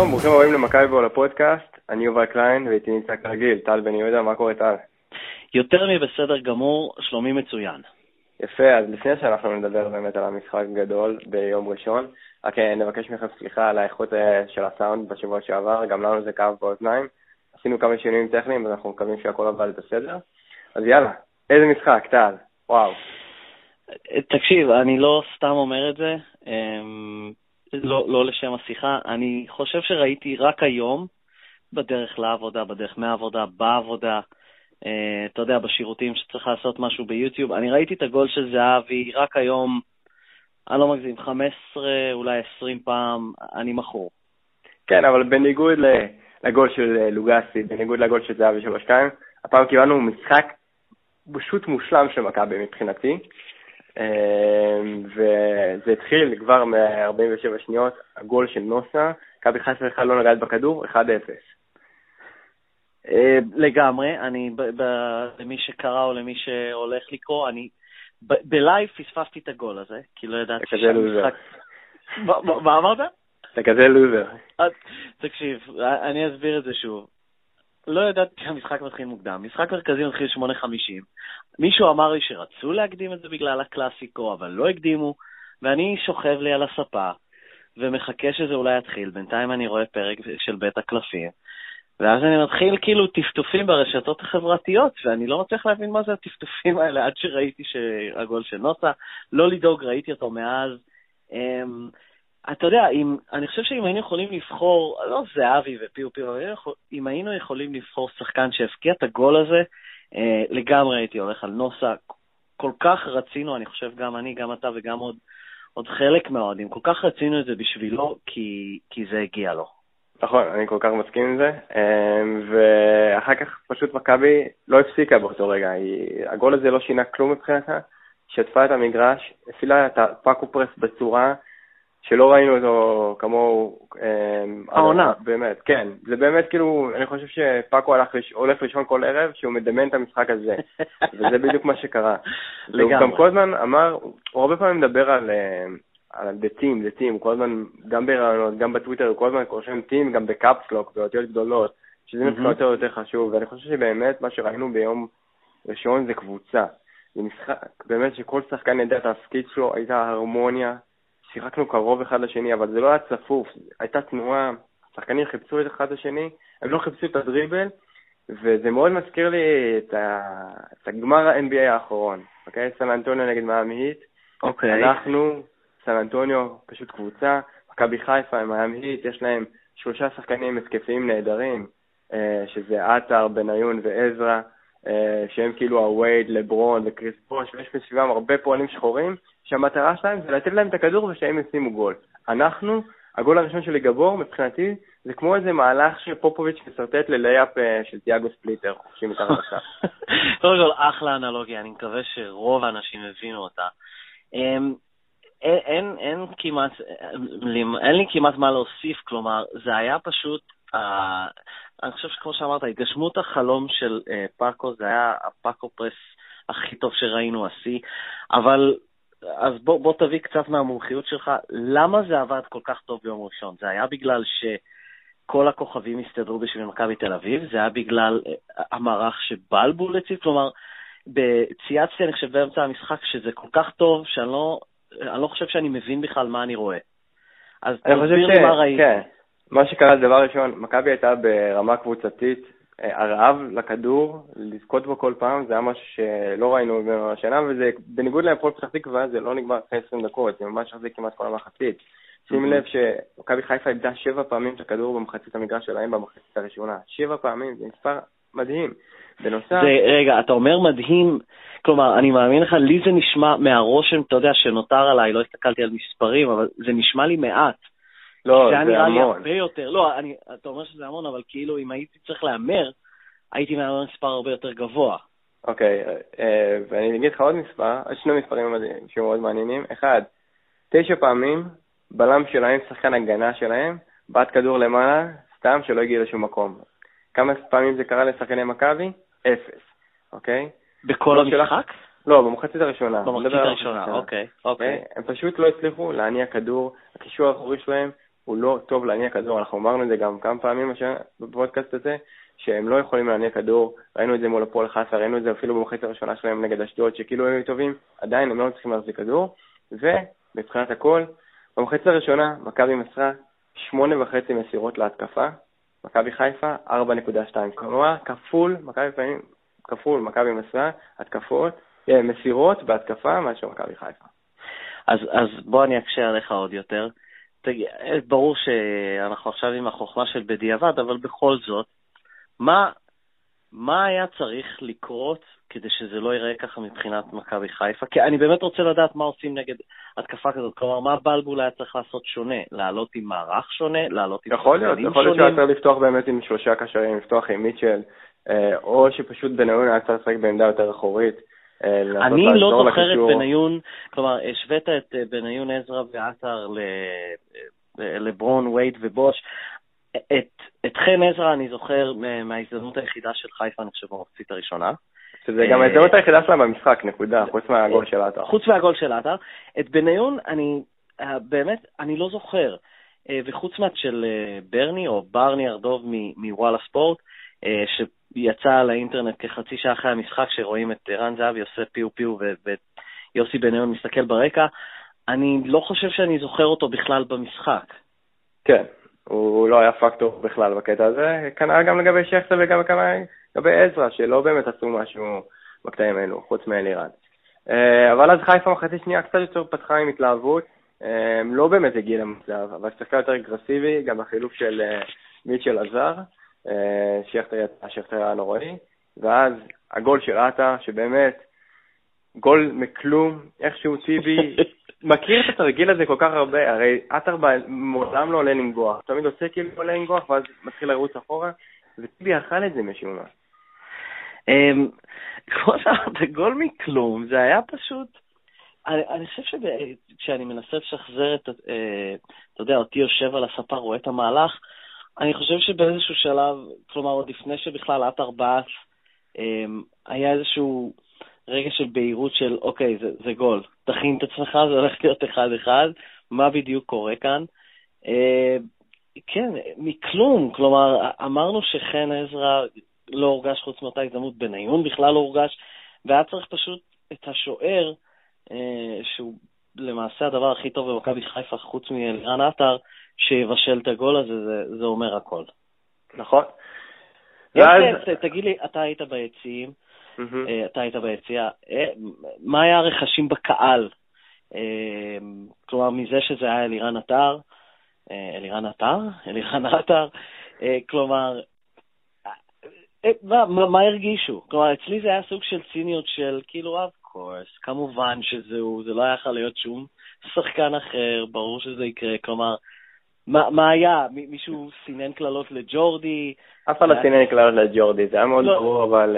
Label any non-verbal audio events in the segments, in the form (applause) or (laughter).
שלום, ברוכים הבאים למכבי בו לפודקאסט, אני יובל קליין ואיתי נמצא כרגיל, טל בן יהודה, מה קורה טל? יותר מבסדר גמור, שלומי מצוין. יפה, אז לפני שאנחנו נדבר באמת על המשחק הגדול ביום ראשון, רק אה, נבקש מכם סליחה על האיכות אה, של הסאונד בשבוע שעבר, גם לנו זה כאב באוזניים. עשינו כמה שינויים טכניים ואנחנו מקווים שהכל עבד בסדר. אז יאללה, איזה משחק, טל, וואו. תקשיב, אני לא סתם אומר את זה, אמ, לא, לא לשם השיחה, אני חושב שראיתי רק היום, בדרך לעבודה, בדרך מהעבודה, בעבודה, אה, אתה יודע, בשירותים שצריך לעשות משהו ביוטיוב, אני ראיתי את הגול של זהבי רק היום, אני לא מגזים, 15, אולי 20 פעם, אני מכור. כן, אבל בניגוד לגול של אה, לוגסי, בניגוד לגול של זהבי 3-2, הפעם קיבלנו משחק פשוט מושלם של מכבי מבחינתי. אמ, וזה התחיל כבר מ-47 שניות, הגול של נוסה, מכבי חיפה בכלל לא נגעת בכדור, 1-0. אה, לגמרי, אני, למי שקרא או למי שהולך לקרוא, אני בלייב פספסתי את הגול הזה, כי לא ידעתי שהמשחק... מה אמרת? אתה כזה לוזר. תקשיב, אני אסביר את זה שוב. לא ידעתי שהמשחק מתחיל מוקדם. משחק מרכזי מתחיל 8:50. מישהו אמר לי שרצו להקדים את זה בגלל הקלאסיקו, אבל לא הקדימו, ואני שוכב לי על הספה ומחכה שזה אולי יתחיל. בינתיים אני רואה פרק של בית הקלפים, ואז אני מתחיל כאילו טפטופים ברשתות החברתיות, ואני לא מצליח להבין מה זה הטפטופים האלה עד שראיתי שהגול של נוסה. לא לדאוג, ראיתי אותו מאז. אמ, אתה יודע, אם, אני חושב שאם היינו יכולים לבחור, לא זהבי ופיו פיו, אם היינו יכולים לבחור שחקן שהבקיע את הגול הזה, אה, לגמרי הייתי הולך על נוסה. כל כך רצינו, אני חושב גם אני, גם אתה וגם עוד, עוד חלק מהאוהדים, כל כך רצינו את זה בשבילו, כי, כי זה הגיע לו. נכון, אני כל כך מסכים עם זה. אה, ואחר כך פשוט מכבי לא הפסיקה באותו רגע. היא, הגול הזה לא שינה כלום מבחינתה, שטפה את המגרש, הפעילה את הפאקו פרס בצורה שלא ראינו אותו כמוהו. אמ, העונה. באמת, כן. זה באמת כאילו, אני חושב שפאקו הלך, הולך לישון כל ערב, שהוא מדמיין את המשחק הזה. (laughs) וזה בדיוק מה שקרה. לגמרי. הוא גם כל הזמן אמר, הוא הרבה פעמים מדבר על... אמ, על the team, the team, הוא כל הזמן, גם ברעיונות, גם בטוויטר, הוא כל הזמן רושם team, גם בקאפסלוק, באותיות גדולות, שזה mm-hmm. יותר יותר חשוב, ואני חושב שבאמת מה שראינו ביום ראשון זה קבוצה. זה משחק, באמת שכל שחקן ידע את התפקיד שלו, הייתה הרמוניה, שיחקנו קרוב אחד לשני, אבל זה לא היה צפוף, הייתה תנועה, השחקנים חיפשו את אחד לשני, הם לא חיפשו את הדריבל, וזה מאוד מזכיר לי את, ה... את הגמר ה-NBA האחרון, אוקיי? סן אנטוניו נגד מאמי היט. אוקיי. אנחנו, סן אנטוניו, פשוט קבוצה, מכבי חיפה עם מאמי היט, יש להם שלושה שחקנים התקפיים נהדרים, אה, שזה עטר, בניון ועזרא. אה, שהם כאילו הווייד, לברון וקריס בוש, ויש מסביבם הרבה פועלים שחורים, שהמטרה שלהם זה לתת להם את הכדור ושהם ישימו גול. אנחנו, הגול הראשון של גבור, מבחינתי, זה כמו איזה מהלך שפופוביץ' מסרטט ללייאפ אה, של תיאגו ספליטר, חופשי מתחת לסף. (laughs) קודם כל, אחלה אנלוגיה, אני מקווה שרוב האנשים הבינו אותה. אמ, כמעט, אין לי כמעט מה להוסיף, כלומר, זה היה פשוט, אני חושב שכמו שאמרת, התגשמות החלום של uh, פאקו, זה היה הפאקו פרס הכי טוב שראינו, השיא, אבל אז בוא, בוא תביא קצת מהמומחיות שלך, למה זה עבד כל כך טוב ביום ראשון? זה היה בגלל שכל הכוכבים הסתדרו בשביל מכבי תל אביב? זה היה בגלל uh, המערך שבלבול הציב? כלומר, צייצתי, אני חושב, באמצע המשחק, שזה כל כך טוב, שאני לא, לא חושב שאני מבין בכלל מה אני רואה. אז תסביר לי מה ראיתי. כן. מה שקרה, דבר ראשון, מכבי הייתה ברמה קבוצתית, אה, הרעב לכדור, לזכות בו כל פעם, זה היה משהו שלא ראינו ממנו השנה, וזה, בניגוד להפועל פתח תקווה, זה לא נגמר אחרי 20 דקות, זה ממש החזיק כמעט כל המחצית. שים לב שמכבי חיפה איבדה שבע פעמים את הכדור במחצית המגרש שלהם במחצית הראשונה. שבע פעמים, זה מספר מדהים. בנוסף... זה, רגע, אתה אומר מדהים, כלומר, אני מאמין לך, לי זה נשמע מהרושם, אתה יודע, שנותר עליי, לא הסתכלתי על מספרים, אבל זה נשמע לי מעט. לא, זה, זה נראה לי הרבה יותר. לא, אני, אתה אומר שזה המון, אבל כאילו, אם הייתי צריך להמר, הייתי מהמר מספר הרבה יותר גבוה. אוקיי, אה, ואני אגיד לך עוד מספר, שני מספרים שמאוד מעניינים. אחד, תשע פעמים בלם שלהם, שחקן הגנה שלהם, בעט כדור למעלה, סתם שלא הגיע לשום מקום. כמה פעמים זה קרה לשחקני מכבי? אפס, אוקיי? בכל לא המשחק? לא, במחצית הראשונה. במחצית הראשונה, אוקיי, אוקיי. הם פשוט לא הצליחו להניע כדור, הקישור האחורי שלהם הוא לא טוב להניע כדור, אנחנו אמרנו את זה גם כמה פעמים בפודקאסט הזה, שהם לא יכולים להניע כדור, ראינו את זה מול הפועל חסה, ראינו את זה אפילו במחצית הראשונה שלהם נגד אשדוד, שכאילו היו טובים, עדיין הם לא צריכים להחזיק כדור, ומבחינת הכל, במחצית הראשונה מכבי מסרה שמונה וחצי מסירות להתקפה, מכבי חיפה 4.2, כלומר כפול, מכבי פעמים, כפול מכבי מסרה, התקפות, אה, מסירות בהתקפה מאשר מכבי חיפה. אז, אז בוא אני אקשה עליך עוד יותר. תגיד, ברור שאנחנו עכשיו עם החוכמה של בדיעבד, אבל בכל זאת, מה, מה היה צריך לקרות כדי שזה לא ייראה ככה מבחינת מכבי חיפה? כי אני באמת רוצה לדעת מה עושים נגד התקפה כזאת. כלומר, מה בלבול היה צריך לעשות שונה? לעלות עם מערך שונה? לעלות עם יכול להיות, יכול להיות שהיה צריך לפתוח באמת עם שלושה קשרים, לפתוח עם מיטשל, אה, או שפשוט בניון היה צריך לשחק בעמדה יותר אחורית. אה, אני לא זוכר את בניון, כלומר, השווית את אה, בניון עזרא ועטר לברון, וייד ובוש. את, את חן עזרא אני זוכר מההזדמנות היחידה של חיפה, אני חושב, במחצית הראשונה. שזה גם ההזדמנות היחידה שלהם במשחק, נקודה, חוץ מהגול של עטר. חוץ מהגול של עטר. את בניון, אני באמת, אני לא זוכר. וחוץ מהת של ברני, או ברני ארדוב מוואלה ספורט, שיצא לאינטרנט כחצי שעה אחרי המשחק, שרואים את רן זהבי עושה פיו פיו ויוסי בניון מסתכל ברקע, אני לא חושב שאני זוכר אותו בכלל במשחק. כן, הוא לא היה פקטור בכלל בקטע הזה, כנראה גם לגבי שכטר וגם לגבי עזרא, שלא באמת עשו משהו בקטעים האלו, חוץ מאלירן. אה, אבל אז חיפה מחצית שנייה קצת יותר פתחה עם התלהבות, אה, לא באמת הגיע למצב, אבל שיחקה יותר אגרסיבי, גם החילוף של אה, מיטשל עזר, שכטר יצא, שכטר היה נוראי, ואז הגול של עטה, שבאמת, גול מכלום, איכשהו טיבי (laughs) מכיר את התרגיל הזה כל כך הרבה, הרי עטר מעולם לא עולה לנגוח, תמיד עושה כאילו עולה לנגוח ואז מתחיל לרוץ אחורה, וטיבי אכל את זה משום מה. אמ, כמו שאמרת, גול מכלום, זה היה פשוט... אני, אני חושב שכשאני מנסה לשחזר את, אה, אתה יודע, אותי יושב על הספה, רואה את המהלך, אני חושב שבאיזשהו שלב, כלומר, עוד לפני שבכלל עטר בעט, אמ, היה איזשהו רגע של בהירות של, אוקיי, זה, זה גול, תכין את עצמך, זה הולך להיות אחד-אחד, מה בדיוק קורה כאן? אה, כן, מכלום, כלומר, אמרנו שחן עזרא לא הורגש חוץ מאותה הזדמנות, בניון בכלל לא הורגש, והיה צריך פשוט את השוער, אה, שהוא למעשה הדבר הכי טוב במכבי חיפה, חוץ מאלירן עטר, שיבשל את הגול הזה, זה, זה אומר הכל. נכון. ואז... תגיד לי, אתה היית ביציעים, mm-hmm. אתה היית ביציאה, אה, מה היה הרכשים בקהל? אה, כלומר, מזה שזה היה אלירן עטר, אלירן עטר? (laughs) אלירן עטר? כלומר, מה, מה, מה הרגישו? כלומר, אצלי זה היה סוג של ציניות של כאילו, אף קורס, כמובן שזהו, זה לא היה יכול להיות שום שחקן אחר, ברור שזה יקרה, כלומר, מה, מה היה? מישהו סינן קללות לג'ורדי? אף אחד לא סינן קללות לג'ורדי, זה היה מאוד לא. ברור, אבל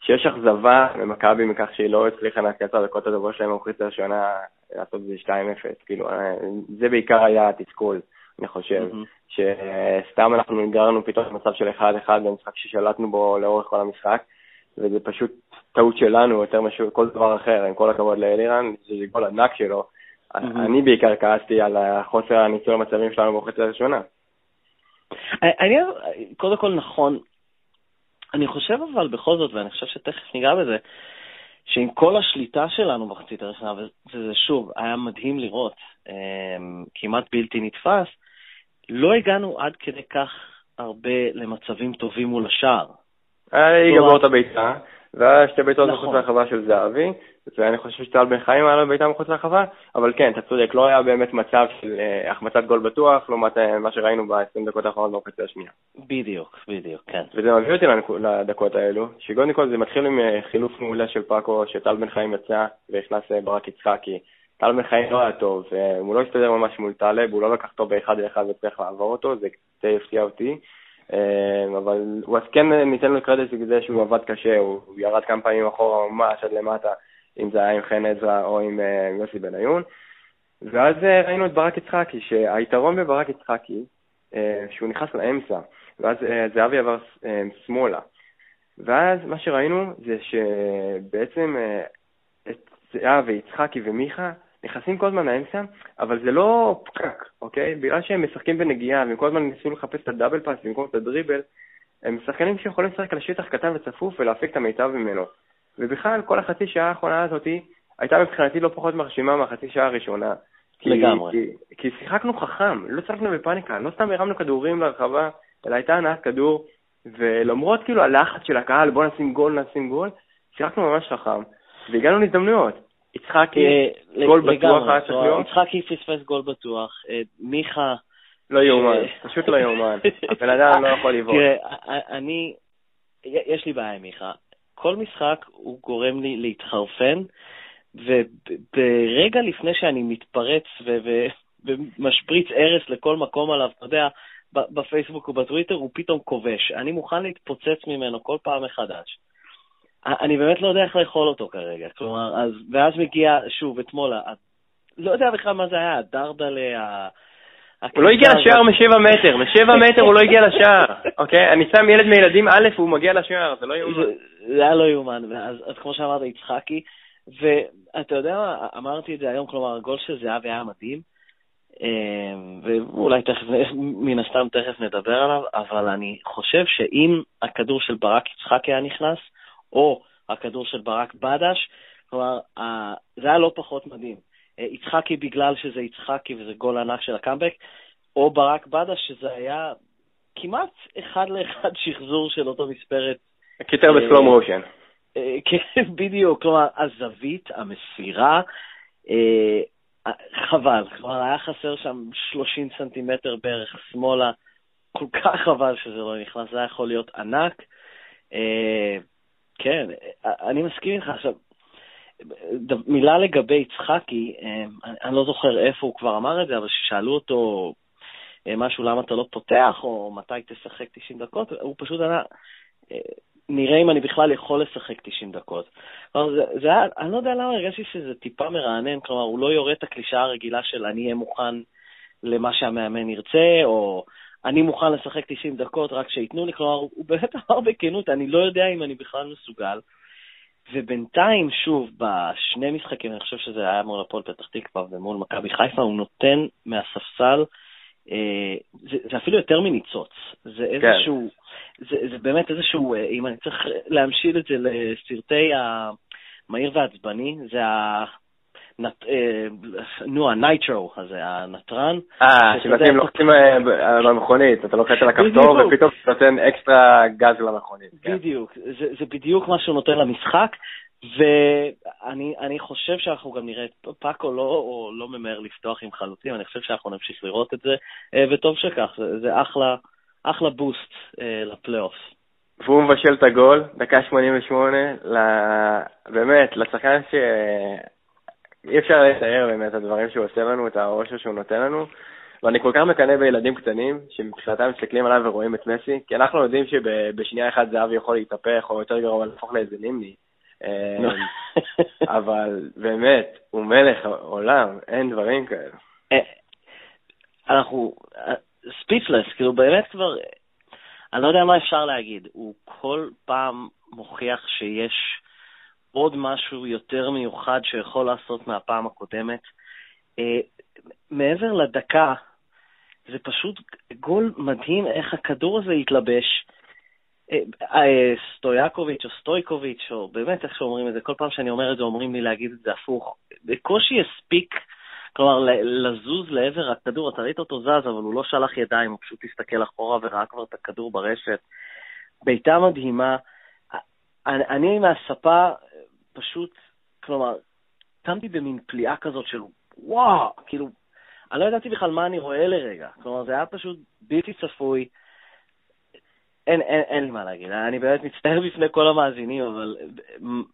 שיש אכזבה ממכבי מכך שהיא לא הצליחה להציע את הדקות הדקות שלהם במחצית הראשונה לעשות את זה 2-0. כאילו, אה, זה בעיקר היה התסכול, אני חושב. שסתם אנחנו נגררנו פתאום למצב של 1-1 במשחק ששלטנו בו לאורך כל המשחק, וזה פשוט טעות שלנו יותר משהו כל דבר אחר, עם כל הכבוד לאלירן, זה גול ענק שלו. Mm-hmm. אני בעיקר כעסתי על חוסר הניצול המצבים שלנו במחצית הראשונה. אני, קודם כל נכון, אני חושב אבל בכל זאת, ואני חושב שתכף ניגע בזה, שעם כל השליטה שלנו במחצית הראשונה, וזה שוב, היה מדהים לראות, אמ, כמעט בלתי נתפס, לא הגענו עד כדי כך הרבה למצבים טובים מול השער. היה גבור את הביצה, והיה שתי מחוץ נכון. לרחבה של זהבי, ואני חושב שטל בן חיים היה לו בעיטה מחוץ לרחבה, אבל כן, אתה צודק, לא היה באמת מצב של אה, החמצת גול בטוח, לעומת אה, מה שראינו ב-20 דקות האחרונות במחצית השנייה. בדיוק, בדיוק, כן. וזה מביא אותי לדקות האלו, שקודם כל זה מתחיל עם אה, חילוף מעולה של פאקו, שטל בן חיים יצא והכנס ברק יצחקי. טל בן חיים לא היה טוב, הוא לא הסתדר ממש מול טלב, הוא לא לקח אותו באחד לאחד וצריך לעבור אותו, זה די הפתיע אותי. אבל הוא אז כן ניתן לו קרדיט בגלל שהוא עבד קשה, הוא ירד כמה פעמים אחורה ממש עד למטה. אם זה היה עם חן עזרא או עם אה, יוסי בניון. ואז אה, ראינו את ברק יצחקי, שהיתרון בברק יצחקי, אה, שהוא נכנס לאמצע, ואז זהבי עבר שמאלה. ואז מה שראינו זה שבעצם את זהבי, יצחקי ומיכה נכנסים כל הזמן לאמצע, אבל זה לא פקק, אוקיי? בגלל שהם משחקים בנגיעה, והם כל הזמן ניסו לחפש את הדאבל פאס במקום את הדריבל, הם שחקנים שיכולים לשחק על שטח קטן וצפוף ולהפיק את המיטב ממנו. ובכלל, כל החצי שעה האחרונה הזאתי הייתה מבחינתי לא פחות מרשימה מהחצי שעה הראשונה. לגמרי. כי, כי שיחקנו חכם, לא צחקנו בפאניקה, לא סתם הרמנו כדורים לרחבה, אלא הייתה הנעת כדור, ולמרות כאילו הלחץ של הקהל, בוא נשים גול, נשים גול, שיחקנו ממש חכם, והגענו להזדמנויות. יצחקי, אה, גול בטוח היה צריך להיות. יצחקי פספס גול בטוח, אה, מיכה... לא יאומן, פשוט לא יאומן. (laughs) הבן אדם לא יכול לבעוט. תראה, אני, יש לי בעיה עם מיכה. כל משחק הוא גורם לי להתחרפן, וברגע לפני שאני מתפרץ ומשפריץ ארס לכל מקום עליו, אתה יודע, בפייסבוק ובטוויטר, הוא פתאום כובש. אני מוכן להתפוצץ ממנו כל פעם מחדש. אני באמת לא יודע איך לאכול אותו כרגע. כלומר, אז, ואז מגיע, שוב, אתמול, לא יודע בכלל מה זה היה, הדרדלה, הוא לא הגיע לשער משבע מטר, משבע (laughs) מטר הוא לא הגיע לשער, אוקיי? אני שם ילד מילדים א' והוא מגיע לשער, זה לא יאומן. זה היה לא יאומן, אז, אז כמו שאמרת, יצחקי, ואתה יודע מה, אמרתי את זה היום, כלומר, הגול של זהבי היה מדהים, אמ, ואולי תכף, מן הסתם תכף נדבר עליו, אבל אני חושב שאם הכדור של ברק יצחקי היה נכנס, או הכדור של ברק בדש, כלומר, זה היה לא פחות מדהים. אה, יצחקי בגלל שזה יצחקי וזה גול ענק של הקאמבק, או ברק בדש, שזה היה כמעט אחד לאחד שחזור של אותו מספרת. קיצר בסלואו מושן. אה, כן, (laughs) בדיוק, כלומר, הזווית, המסירה, אה, חבל, כלומר, היה חסר שם 30 סנטימטר בערך שמאלה, כל כך חבל שזה לא נכנס, זה היה יכול להיות ענק. כן, אני מסכים איתך. עכשיו, מילה לגבי יצחקי, אני, אני לא זוכר איפה הוא כבר אמר את זה, אבל כששאלו אותו משהו למה אתה לא פותח, או מתי תשחק 90 דקות, הוא פשוט ענה, נראה אם אני בכלל יכול לשחק 90 דקות. כלומר, זה, זה היה, אני לא יודע למה הרגשתי שזה טיפה מרענן, כלומר, הוא לא יורד את הקלישאה הרגילה של אני אהיה מוכן למה שהמאמן ירצה, או אני מוכן לשחק 90 דקות רק שייתנו לי, כלומר, הוא באמת (laughs) אמר בכנות, אני לא יודע אם אני בכלל מסוגל. ובינתיים, שוב, בשני משחקים, אני חושב שזה היה מול הפועל פתח תקווה ומול מכבי חיפה, הוא נותן מהספסל, אה, זה, זה אפילו יותר מניצוץ. זה כן. איזשהו, כן. זה, זה באמת איזשהו, אה, אם אני צריך להמשיל את זה לסרטי המהיר והעצבני, זה ה... נת, אה, נו, הנייטרו הזה, הנתרן. אה, שבעצם לוחצים אה, על המכונית, אתה לוחץ על הכפתור ופתאום אתה נותן אקסטרה גז למכונית. כן. בדיוק, זה, זה בדיוק מה שהוא נותן למשחק, ואני חושב שאנחנו גם נראה פאקו לא, לא ממהר לפתוח עם חלוצים, אני חושב שאנחנו נמשיך לראות את זה, אה, וטוב שכך, זה, זה אחלה, אחלה בוסט לפלייאוף. והוא מבשל את הגול, דקה 88, באמת, לשחקן ש... אי אפשר לתאר באמת את הדברים שהוא עושה לנו, את העושר שהוא נותן לנו. ואני כל כך מקנא בילדים קטנים, שמבחינתם מסתכלים עליו ורואים את מסי, כי אנחנו יודעים שבשנייה אחת זהבי יכול להתהפך, או יותר גרוע, להפוך לאיזה נימני. אמ, אבל באמת, הוא מלך עולם, אין דברים כאלה. אה, אנחנו ספיצלס, כאילו באמת כבר, אני לא יודע מה אפשר להגיד, הוא כל פעם מוכיח שיש עוד משהו יותר מיוחד שיכול לעשות מהפעם הקודמת. אה, מעבר לדקה, זה פשוט גול מדהים איך הכדור הזה התלבש. אה, אה, סטויאקוביץ' או סטויקוביץ', או באמת איך שאומרים את זה, כל פעם שאני אומר את זה אומרים לי להגיד את זה הפוך. בקושי הספיק, כלומר, לזוז לעבר הכדור, אתה ראית אותו זז, אבל הוא לא שלח ידיים, הוא פשוט הסתכל אחורה וראה כבר את הכדור ברשת. בעיטה מדהימה. אני, אני מהספה פשוט, כלומר, קמתי במין פליאה כזאת של וואו, כאילו, אני לא ידעתי בכלל מה אני רואה לרגע. כלומר, זה היה פשוט בלתי צפוי. אין, אין, אין לי מה להגיד, אני באמת מצטער בפני כל המאזינים, אבל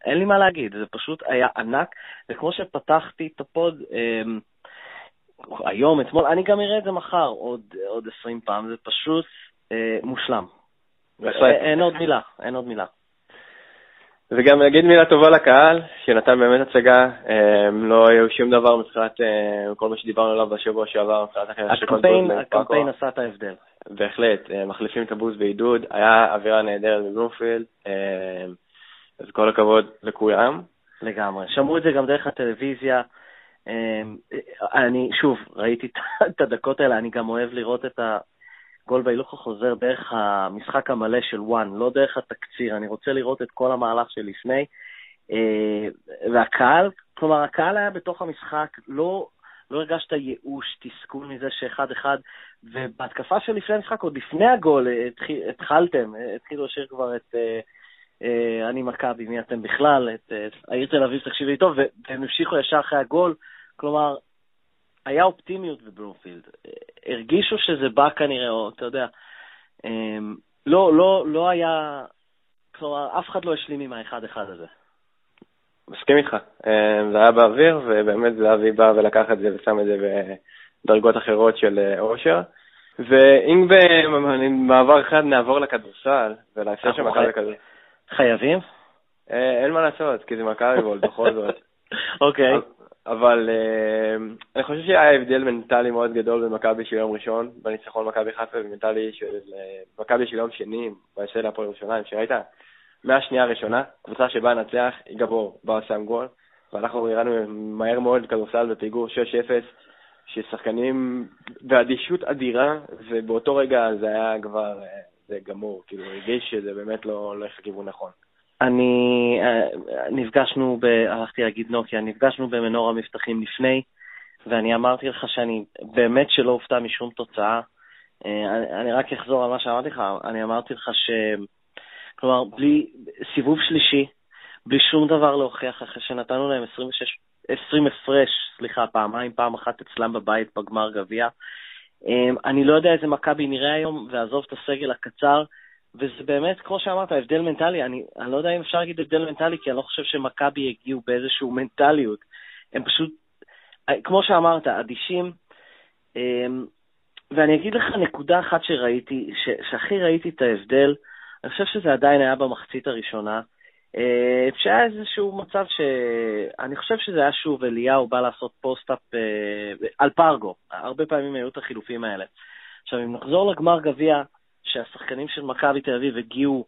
אין לי מה להגיד, זה פשוט היה ענק, וכמו שפתחתי את הפוד אמ, היום, אתמול, אני גם אראה את זה מחר עוד, עוד 20 פעם, זה פשוט אה, מושלם. אין עוד מילה, אין עוד מילה. וגם להגיד מילה טובה לקהל, שנתן באמת הצגה, הם לא היו שום דבר מבחינת אה, כל מה שדיברנו עליו בשבוע שעבר, מבחינת הקמפיין, הקמפיין עשה את ההבדל. בהחלט, אה, מחליפים את הבוז בעידוד, היה אווירה נהדרת בבלומפילד, אה, אז כל הכבוד לכולם. לגמרי. שמעו את זה גם דרך הטלוויזיה, אני, שוב, ראיתי את הדקות האלה, אני גם אוהב לראות את הגול בהילוך החוזר דרך המשחק המלא של וואן, לא דרך התקציר, אני רוצה לראות את כל המהלך שלפני. והקהל, כלומר, הקהל היה בתוך המשחק, לא, לא הרגשת ייאוש, תסכול מזה שאחד-אחד, ובהתקפה של לפני המשחק, עוד לפני הגול, התחלתם, התחילו לשיר כבר את אה, אני מכבי, מי אתם בכלל, את העיר תל אביב, תקשיבי טוב, והם המשיכו ישר אחרי הגול, כלומר, היה אופטימיות בבלומפילד. הרגישו שזה בא כנראה, או אתה יודע, אמ, לא, לא, לא היה, כלומר, אף אחד לא השלים עם האחד-אחד הזה. מסכים איתך. אמ, זה היה באוויר, ובאמת זהבי בא ולקח את זה ושם את זה בדרגות אחרות של אה, אושר. ואם במעבר אחד נעבור לכדורסל, ולהפסד של מכבי כדורסל. חייבים? אה, אין מה לעשות, כי זה מכבי וולד בכל זאת. (laughs) אוקיי. אבל אה, אני חושב שהיה הבדל מנטלי מאוד גדול במכבי של יום ראשון, בניצחון מכבי חיפה, ומנטלי של אה, מכבי של יום שני, בהפסד להפועל ירושלים, שראית מהשנייה הראשונה, קבוצה שבאה לנצח, יגבור, בא שם גול, ואנחנו הראינו מהר מאוד כדורסל בפיגור 6-0, ששחקנים באדישות אדירה, ובאותו רגע זה היה כבר, זה גמור, כאילו, הרגיש שזה באמת לא הולך לכיוון נכון. אני, אה, נפגשנו, ב, הלכתי להגיד נוקיה, נפגשנו במנור המבטחים לפני, ואני אמרתי לך שאני באמת שלא הופתע משום תוצאה. אה, אני, רק אחזור על מה שאמרתי לך, אני אמרתי לך ש... כלומר, בלי סיבוב שלישי, בלי שום דבר להוכיח, אחרי שנתנו להם 26, 20 הפרש, סליחה, פעמיים, פעם אחת אצלם בבית בגמר גביע. אה, אני לא יודע איזה מכבי נראה היום, ועזוב את הסגל הקצר, וזה באמת, כמו שאמרת, הבדל מנטלי. אני, אני לא יודע אם אפשר להגיד הבדל מנטלי, כי אני לא חושב שמכבי הגיעו באיזושהי מנטליות. הם פשוט, כמו שאמרת, אדישים. אמ, ואני אגיד לך נקודה אחת שראיתי, ש, שהכי ראיתי את ההבדל, אני חושב שזה עדיין היה במחצית הראשונה, אה, שהיה איזשהו מצב ש... אני חושב שזה היה שוב, אליהו בא לעשות פוסט-אפ אה, על פרגו, הרבה פעמים היו את החילופים האלה. עכשיו, אם נחזור לגמר גביע, שהשחקנים של מכבי תל אביב הגיעו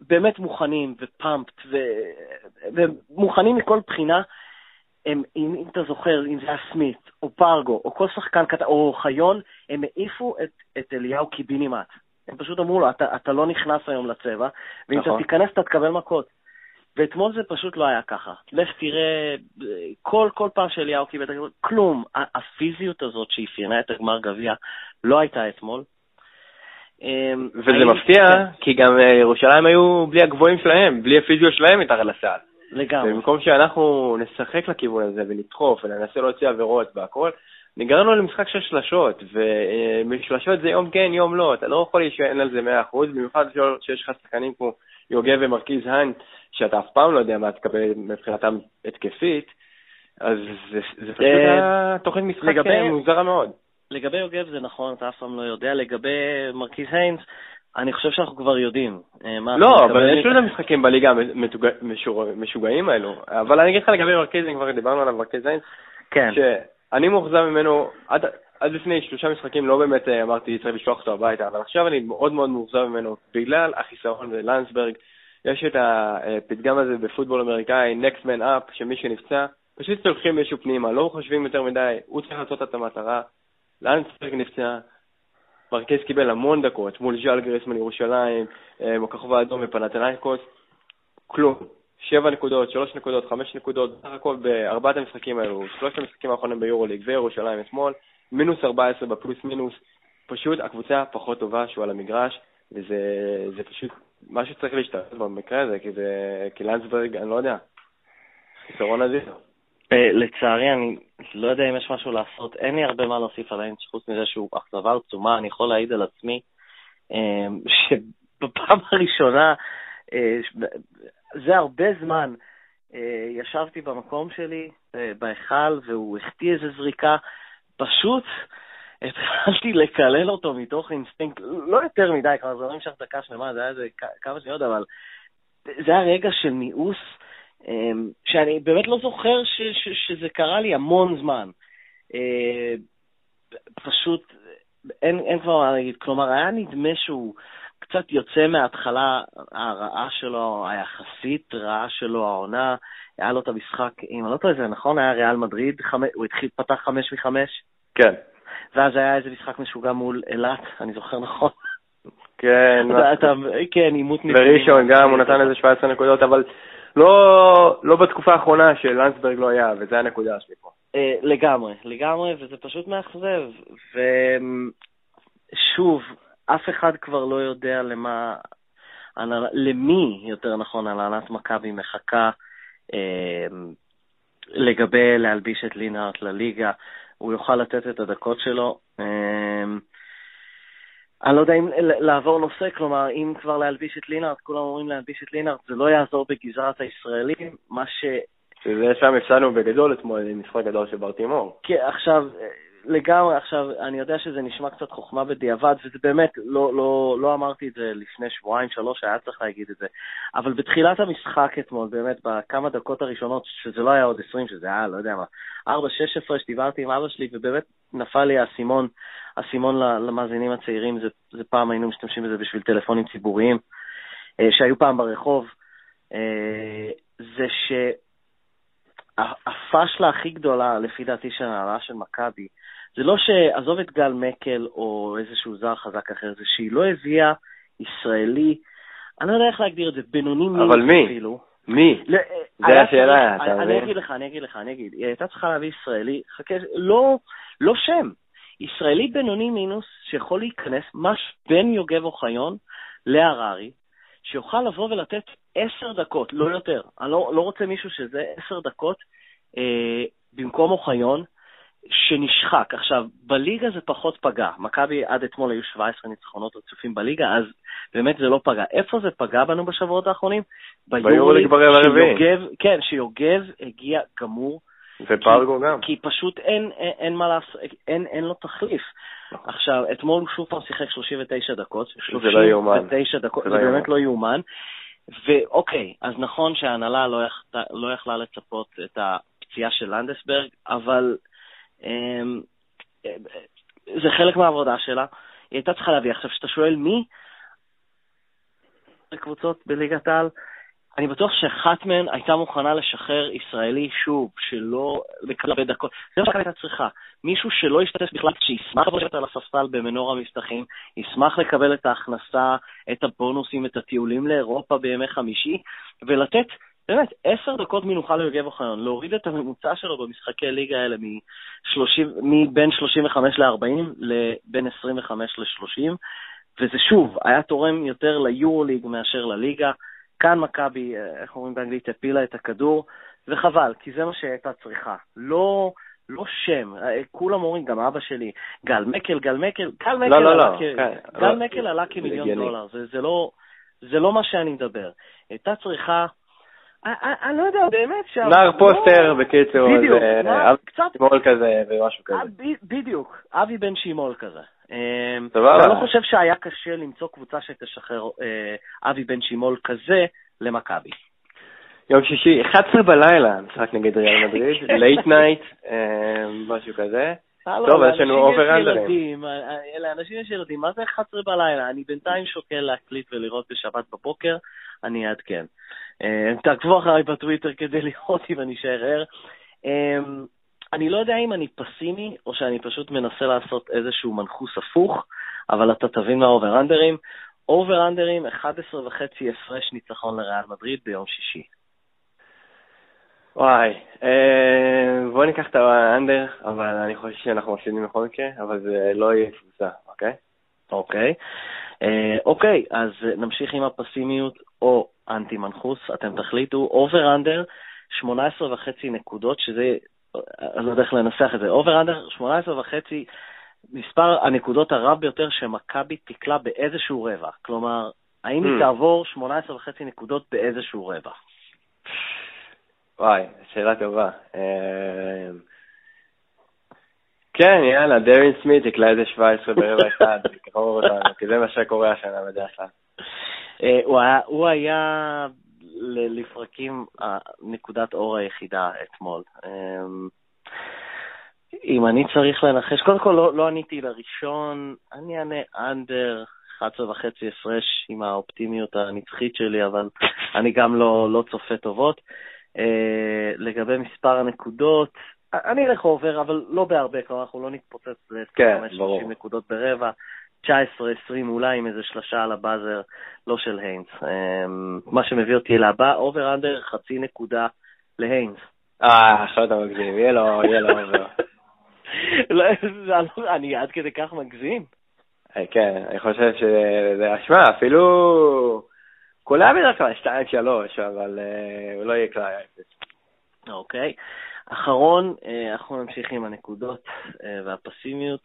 באמת מוכנים ופאמפט ו... ומוכנים מכל בחינה. הם, אם, אם אתה זוכר, אם זה היה סמית, או פרגו, או כל שחקן קטן, או חיון, הם העיפו את, את אליהו קיבינימט. הם פשוט אמרו לו, אתה, אתה לא נכנס היום לצבע, ואם נכון. אתה תיכנס אתה תקבל מכות. ואתמול זה פשוט לא היה ככה. לך תראה, כל, כל פעם שאליהו קיבל את הגמר, כלום. הפיזיות הזאת שאפיינה את הגמר גביע לא הייתה אתמול. אמ, וזה מפתיע, כן. כי גם אה, ירושלים היו בלי הגבוהים שלהם, בלי הפיזיו שלהם מתחת לסל. לגמרי. ובמקום שאנחנו נשחק לכיוון הזה ונדחוף וננסה להוציא עבירות והכל, נגררנו למשחק של שלשות, ומשלשות זה יום כן, יום לא, אתה לא יכול להישען על זה 100%, במיוחד שיש לך שחקנים כמו יוגב ומרכיז האן, שאתה אף פעם לא יודע מה תקבל מבחינתם התקפית, אז זה, פשוט אה, היה תוכנית משחק מוזרה מאוד. לגבי יוגב זה נכון, אתה אף פעם לא יודע. לגבי מרכיז היינס, אני חושב שאנחנו כבר יודעים. אה, לא, אבל יש עוד משחקים בליגה המשוגעים האלו. אבל אני אגיד לך לגבי מרכיז, אם כבר דיברנו עליו, מרכיז היינס, כן. שאני מאוכזב ממנו, עד, עד לפני שלושה משחקים לא באמת אה, אמרתי צריך לשלוח אותו הביתה, אבל עכשיו אני מאוד מאוד מאוכזב ממנו, בגלל החיסרון בלנסברג. יש את הפתגם הזה בפוטבול אמריקאי, next man up, שמי שנפצע, פשוט צולחים מישהו פנימה, לא חושבים יותר מדי, הוא צריך לעשות את המטרה, לנסברג נפצע, מרקס קיבל המון דקות מול ז'אל גרסמן ירושלים, אה, הכוכב האדום ופנתנייקוס, כלום. שבע נקודות, שלוש נקודות, חמש נקודות, בסך הכל בארבעת המשחקים האלו, שלושת המשחקים האחרונים ביורוליג וירושלים אתמול, מינוס 14 בפלוס מינוס, פשוט הקבוצה פחות טובה שהוא על המגרש, וזה פשוט משהו שצריך להשתתף במקרה הזה, כי זה, כי לנסברג, אני לא יודע, חיסרון אדיר. אה, לצערי, אני לא יודע אם יש משהו לעשות. אין לי הרבה מה להוסיף על היינס חוץ מזה שהוא אכזבה עצומה. אני יכול להעיד על עצמי אה, שבפעם הראשונה, אה, זה הרבה זמן, ישבתי במקום שלי, בהיכל, והוא החטיא איזה זריקה. פשוט התחלתי לקלל אותו מתוך אינסטינקט, לא יותר מדי, כבר זה לא נמשך דקה שלמה, זה היה איזה כמה שניות, אבל זה היה רגע של מיאוס. אמ, שאני באמת לא זוכר ש, ש, שזה קרה לי המון זמן. אה, פשוט אין, אין כבר מה להגיד. כלומר, היה נדמה שהוא קצת יוצא מההתחלה הרעה שלו, היחסית רעה שלו, העונה, היה לו את המשחק, אם אני לא טועה, זה נכון? היה ריאל מדריד, חמ... הוא התחיל, פתח חמש מחמש? כן. ואז היה איזה משחק משוגע מול אילת, אני זוכר נכון. כן. אתה, כן, עימות נתונים. בראשון גם, הוא נתן איזה 17 נקודות, אבל לא, לא בתקופה האחרונה שלנסברג לא היה, וזה הנקודה שלי פה. אה, לגמרי, לגמרי, וזה פשוט מאכזב. ושוב, אף אחד כבר לא יודע למה, למי, יותר נכון, הנהלת מכבי מחכה אה, לגבי להלביש את לינארט לליגה. הוא יוכל לתת את הדקות שלו. אני לא יודע אם לעבור נושא, כלומר, אם כבר להלביש את לינארט, כולם אומרים להלביש את לינארט, זה לא יעזור בגזרת הישראלים, מה ש... שזה שם הפסדנו בגדול אתמול, עם משחק גדול של ברטימור. כן, עכשיו, לגמרי, עכשיו, אני יודע שזה נשמע קצת חוכמה בדיעבד, וזה באמת, לא, לא, לא אמרתי את זה לפני שבועיים, שלוש, היה צריך להגיד את זה, אבל בתחילת המשחק אתמול, באמת, בכמה דקות הראשונות, שזה לא היה עוד 20, שזה היה, לא יודע מה, 4-16 שדיברתי עם אבא שלי, ובאמת נפל לי האסימון, האסימון למאזינים הצעירים, זה, זה פעם היינו משתמשים בזה בשביל טלפונים ציבוריים, אה, שהיו פעם ברחוב, אה, זה ש... הפשלה הכי גדולה, לפי דעתי, של הנהלה של מכבי, זה לא שעזוב את גל מקל או איזשהו זר חזק אחר, זה שהיא לא הביאה ישראלי, אני לא יודע איך להגדיר את זה, בינוני מינוס אפילו. מי? לא, זה השאלה, אתה מבין? אני אגיד לך, אני אגיד לך, אני אגיד. היא הייתה צריכה להביא ישראלי, חכה, לא, לא שם. ישראלי בינוני מינוס שיכול להיכנס, מש בין יוגב אוחיון להררי, שיוכל לבוא ולתת עשר דקות, לא יותר. אני לא, לא רוצה מישהו שזה עשר דקות אה, במקום אוחיון, שנשחק. עכשיו, בליגה זה פחות פגע. מכבי עד אתמול היו 17 ניצחונות רצופים בליגה, אז באמת זה לא פגע. איפה זה פגע בנו בשבועות האחרונים? ביורוליג הרביעי. כן, שיוגב הגיע גמור. ופרגו גם. כי פשוט אין, אין, אין מה לעשות, אין, אין לו תחליף. עכשיו, אתמול הוא שוב פעם שיחק 39 דקות. זה לא יאומן. 39 דקות, זה, זה באמת לא יאומן. ואוקיי, אז נכון שההנהלה לא, יכלה, לא יכלה לצפות את הפציעה של לנדסברג, אבל זה חלק מהעבודה שלה. היא הייתה צריכה להביא. עכשיו, כשאתה שואל מי, קבוצות בליגת העל, אני בטוח שאחת מהן הייתה מוכנה לשחרר ישראלי, שוב, שלא לקבל הרבה דקות. זה מה שהיא הייתה צריכה. מישהו שלא ישתתף בכלל, שישמח לשבת על הספסל במנור המבטחים, ישמח לקבל את ההכנסה, את הבונוסים, את הטיולים לאירופה בימי חמישי, ולתת באמת, עשר דקות מנוחה ליוגב אוחיון, להוריד את הממוצע שלו במשחקי ליגה האלה מבין 35 ל-40 לבין 25 ל-30, וזה שוב, היה תורם יותר ליורוליג מאשר לליגה. כאן מכבי, אה, איך אומרים באנגלית, הפילה את הכדור, וחבל, כי זה מה שהייתה צריכה. לא, לא שם, אה, כולם אומרים, גם אבא שלי, גל מקל, גל מקל, גל מקל, לא, לא, עלה, לא, כ... כן, גל לא, מקל עלה כמיליון דולר, זה, זה, לא, זה לא מה שאני מדבר. הייתה צריכה אני לא יודע, באמת שם. נער פוסטר, בקיצור, בדיוק, קצת... שימול כזה ומשהו כזה. בדיוק, אבי בן שימול כזה. סבבה. אני לא חושב שהיה קשה למצוא קבוצה שתשחרר אה, אבי בן שימול כזה למכבי. יום שישי, 11 בלילה, משחק נגד ריאל מדריד, (laughs) late night, משהו כזה. טוב, יש לנו over under ים. לאנשים יש ילדים, מה זה 11 בלילה? אני בינתיים שוקל להקליט ולראות בשבת בבוקר, אני אעדכן. אה, תעקבו אחריי בטוויטר כדי לראות אם אני אשאר ער. אה, אני לא יודע אם אני פסימי, או שאני פשוט מנסה לעשות איזשהו מנחוס הפוך, אבל אתה תבין מה over under ים. over under ים, 11 וחצי הפרש ניצחון לריאל מדריד ביום שישי. וואי, אה, בוא ניקח את ה under, אבל אני חושב שאנחנו מפסידים בכל מקרה, אבל זה לא יהיה קבוצה, אוקיי? אוקיי. אה, אוקיי, אז נמשיך עם הפסימיות או אנטי מנחוס, אתם תחליטו. over under, 18 וחצי נקודות, שזה, אני לא יודע איך לנסח את זה. over under, 18 וחצי, מספר הנקודות הרב ביותר שמכבי תקלע באיזשהו רווח. כלומר, האם היא הממ. תעבור 18 וחצי נקודות באיזשהו רווח? וואי, שאלה טובה. אה, כן, יאללה, דרין סמית יקלע איזה 17 ברבע אחד, תקרור אותנו, כי זה מה שקורה השנה בדרך כלל. אה, הוא היה לפרקים נקודת אור היחידה אתמול. אה, אם אני צריך לנחש, קודם כל לא, לא עניתי לראשון, אני אענה אנדר 11 וחצי הפרש עם האופטימיות הנצחית שלי, אבל אני גם לא, לא צופה טובות. אה, לגבי מספר הנקודות, אני אלך over, אבל לא בהרבה, כלומר אנחנו לא נתפוצץ ל-25-30 כן, נקודות ברבע. 19-20 אולי עם איזה שלושה על ה buzzer, לא של היינס. אמ, מה שמביא אותי לבא, over under חצי נקודה להיינס. אה, עכשיו אתה מגזים, יהיה לו, יהיה לו (laughs) over. לא, אני עד כדי כך מגזים. אה, כן, אני חושב שזה, שמע, אפילו קולע בדרך כלל 2-3, אבל אה, הוא לא יהיה כלל 0. אוקיי. אחרון, אה, אנחנו נמשיך עם הנקודות והפסימיות.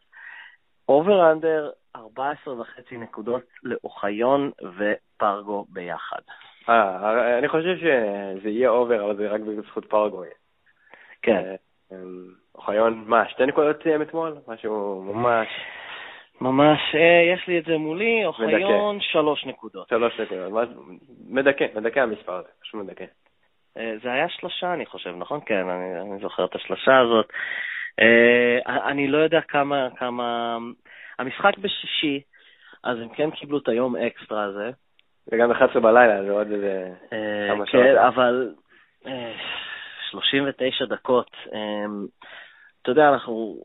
over under 14 וחצי נקודות לאוחיון ופרגו ביחד. אה, אני חושב שזה יהיה over, אבל זה רק בזכות פרגו. כן. אוחיון, מה, שתי נקודות סיים אתמול? משהו ממש... ממש, אה, יש לי את זה מולי, אוחיון, שלוש נקודות. שלוש נקודות, מדכא, מדכא המספר הזה, פשוט מדכא. אה, זה היה שלושה, אני חושב, נכון? כן, אני, אני זוכר את השלושה הזאת. אה, אני לא יודע כמה, כמה... המשחק בשישי, אז הם כן קיבלו את היום אקסטרה הזה. וגם 11 בלילה, זה עוד איזה כמה שעות. כן, אבל 39 דקות. אתה יודע, אנחנו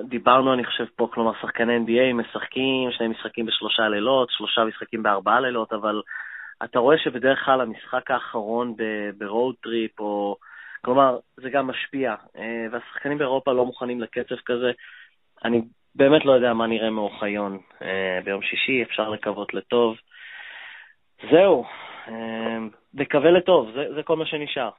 דיברנו, אני חושב, פה, כלומר, שחקני NBA משחקים שני משחקים בשלושה לילות, שלושה משחקים בארבעה לילות, אבל אתה רואה שבדרך כלל המשחק האחרון ב road trip, או... כלומר, זה גם משפיע, אה, והשחקנים באירופה לא מוכנים לקצב כזה. אני באמת לא יודע מה נראה מאוחיון אה, ביום שישי, אפשר לקוות לטוב. זהו, אה, נקווה לטוב, זה, זה כל מה שנשאר.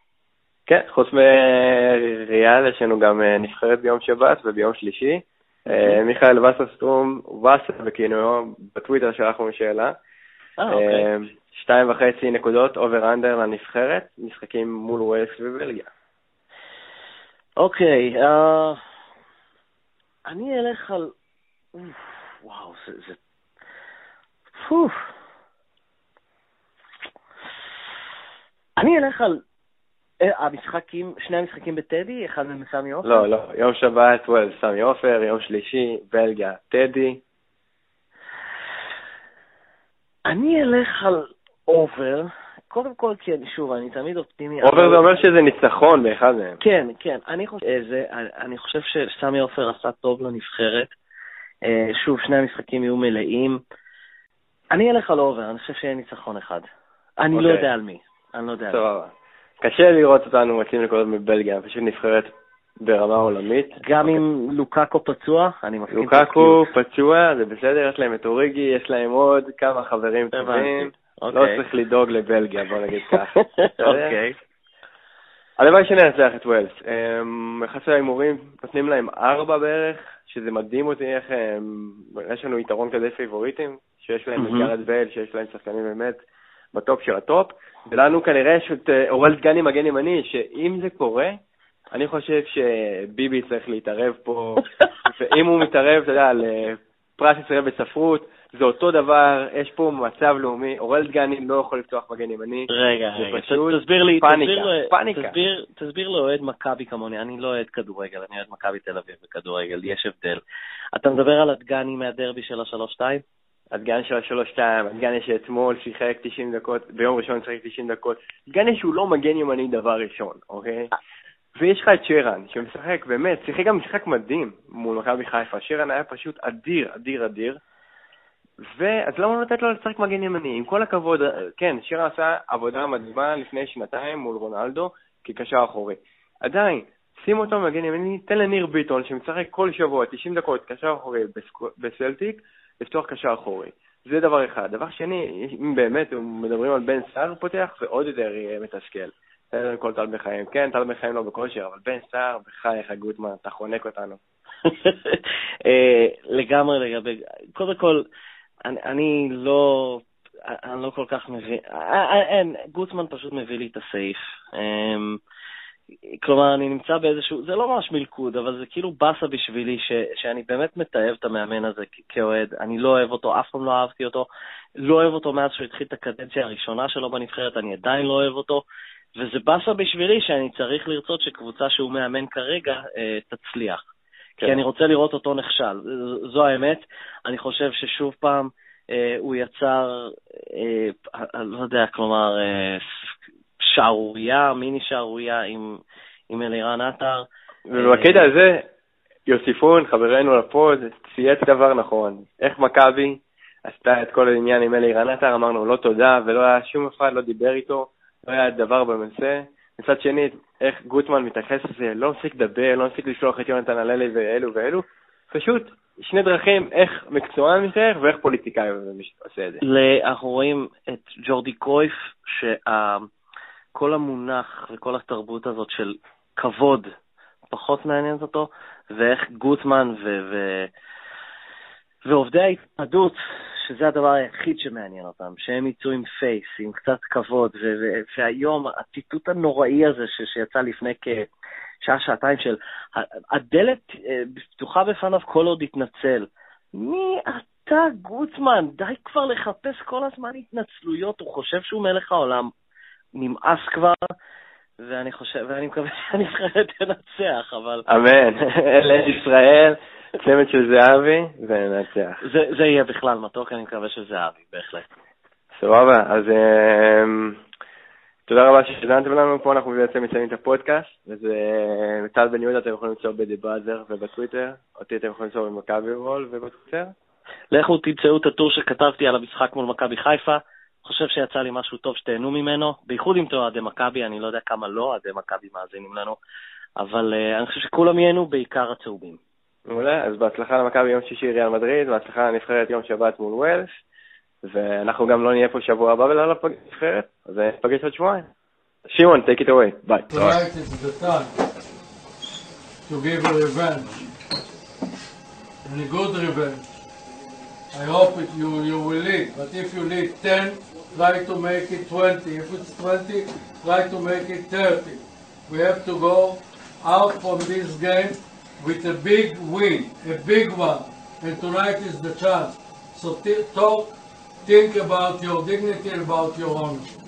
כן, חוץ מריאל יש לנו גם נבחרת ביום שבת וביום שלישי. אה, מיכאל וסרסטרום, וסר בכינויו, בטוויטר שלחנו שאלה. אה, אוקיי. שתיים וחצי נקודות over under לנבחרת, משחקים מול וויילס ובלגיה. אוקיי, אני אלך על... וואו, זה... זה... אני אלך על אה, המשחקים, שני המשחקים בטדי, אחד מהם סמי עופר? לא, לא, יום שבת, וויילס, סמי עופר, יום שלישי, בלגיה, טדי. אני אלך על over, קודם כל, אני, שוב, אני תמיד אופטימי. over זה אומר שזה ניצחון באחד מהם. כן, כן, אני חושב, אה, זה, אני חושב שסמי עופר עשה טוב לנבחרת. אה, שוב, שני המשחקים יהיו מלאים. אני אלך על over, אני חושב שיהיה ניצחון אחד. אני לא אוקיי. יודע על מי, אני לא יודע על מי. קשה לראות אותנו מוצאים נקודות מבלגיה, פשוט נבחרת ברמה עולמית. גם עם לוקאקו פצוע, אני מסכים. לוקאקו פצוע, זה בסדר, יש להם את אוריגי, יש להם עוד כמה חברים טובים. לא אוקיי. צריך לדאוג לבלגיה, בוא נגיד ככה. (laughs) אוקיי. הלוואי שננצח את וויילס. יחסי ההימורים נותנים להם ארבע בערך, שזה מדהים אותי איך יש לנו יתרון כזה פייבוריטים, שיש להם את גארת' בייל, שיש להם שחקנים באמת בטופ של הטופ. ולנו כנראה יש את אה, אוראל דגני מגן ימני, שאם זה קורה, אני חושב שביבי צריך להתערב פה, (laughs) ואם הוא מתערב, אתה יודע, על אה, פרס ישראל בספרות, זה אותו דבר, יש פה מצב לאומי, אוראל דגני לא יכול לפתוח מגן ימני. רגע, רגע, תסביר לי, פאניקה, תסביר, פאניקה. תסביר, תסביר לאוהד מכבי כמוני, אני לא אוהד כדורגל, אני אוהד מכבי תל אביב בכדורגל, יש הבדל. אתה מדבר על הדגני מהדרבי של השלוש-שתיים? הדגן של השלוש-שתיים, הדגן שאתמול שיחק 90 דקות, ביום ראשון שיחק 90 דקות, הדגן שהוא לא מגן ימני דבר ראשון, אוקיי? ויש לך את שרן, שמשחק, באמת, שיחק גם משחק מדהים מול מכבי חיפה, שרן היה פשוט אדיר, אדיר, אדיר. ואז למה לא לתת לו לשחק מגן ימני? עם כל הכבוד, כן, שרן עשה עבודה מדהימה לפני שנתיים מול רונלדו כקשר אחורי. עדיין, שים אותו מגן ימני, תן לניר ביטון, שמשחק כל שבוע 90 דקות קשר אחורי בסלטיק, לפתוח קשר אחורי. זה דבר אחד. דבר שני, אם באמת מדברים על בן סער פותח, זה עוד יותר יהיה מתסכל. קודם כל טל בחיים. כן, טל בחיים לא בכושר, אבל בן סער, בחייך גוטמן, אתה חונק אותנו. (laughs) אה, לגמרי לגבי, קודם כל, אני, אני לא, אני לא כל כך מבין, אה, אה, אין, גוטמן פשוט מביא לי את הסעיף. אמ, כלומר, אני נמצא באיזשהו, זה לא ממש מלכוד, אבל זה כאילו באסה בשבילי, ש, שאני באמת מתעב את המאמן הזה כאוהד. אני לא אוהב אותו, אף פעם לא אהבתי אותו. לא אוהב אותו מאז שהוא התחיל את הקדנציה הראשונה שלו בנבחרת, אני עדיין לא אוהב אותו. וזה באסה בשבילי שאני צריך לרצות שקבוצה שהוא מאמן כרגע אה, תצליח. כן. כי אני רוצה לראות אותו נכשל. זו האמת. אני חושב ששוב פעם, הוא יצר, אני לא יודע, כלומר, שערורייה, מיני שערורייה עם, עם אלירן עטר. ובקטע הזה, יוסיפון, חברנו לפוד, צייץ דבר נכון. איך מכבי עשתה את כל העניין עם אלירן עטר, אמרנו לא תודה, ולא היה שום אחד, לא דיבר איתו, לא היה דבר בנושא. מצד שני, איך גוטמן מתייחס לזה, לא מפסיק לדבר, לא מפסיק לשלוח את יונתן הללי ואלו ואלו. פשוט שני דרכים איך מקצוען מתאר ואיך פוליטיקאי עושה את זה. אנחנו רואים את ג'ורדי קרויף, שכל המונח וכל התרבות הזאת של כבוד פחות מעניינת אותו, ואיך גוטמן ו... ו... ועובדי ההתנדות, שזה הדבר היחיד שמעניין אותם, שהם יצאו עם פייס, עם קצת כבוד, ו- ו- והיום הציטוט הנוראי הזה ש- שיצא לפני כשעה, שעתיים של הדלת אה, פתוחה בפניו כל עוד יתנצל. מי אתה, גוטמן? די כבר לחפש כל הזמן התנצלויות, הוא חושב שהוא מלך העולם. נמאס כבר, ואני חושב, ואני מקווה שהנבחרת תנצח, אבל... אמן, אלה ישראל. צמד של זהבי וננצח. זה, זה יהיה בכלל מתוק, אני מקווה שזה זהבי, בהחלט. סבבה, אז um, תודה רבה ששדנתם לנו, פה אנחנו בעצם מציינים את הפודקאסט, וזה טל בן יהודה, אתם יכולים למצוא בדיבראזר ובטוויטר, אותי אתם יכולים למצוא במכבי וול ובטוויטר. לכו תמצאו את הטור שכתבתי על המשחק מול מכבי חיפה, חושב שיצא לי משהו טוב שתהנו ממנו, בייחוד אם אוהדי מכבי, אני לא יודע כמה לא אוהדי מכבי מאזינים לנו, אבל uh, אני חושב שכולם ייהנו, בעיקר הצהובים. מעולה, אז בהצלחה למכבי יום שישי ריאל מדריד, בהצלחה לנבחרת יום שבת מול ווילס, ואנחנו גם לא נהיה פה שבוע הבא ולא לנבחרת, אז נפגש עוד שבועיים. שמעון, take it away, ביי. to give revenge, and a good revenge. I hope it, you, you will lead, but if you lead 10, try to make it 20. If it's 20, try to make it 30. We have to go out from this game with a big win, a big one, and tonight is the chance. So talk, think about your dignity and about your honor.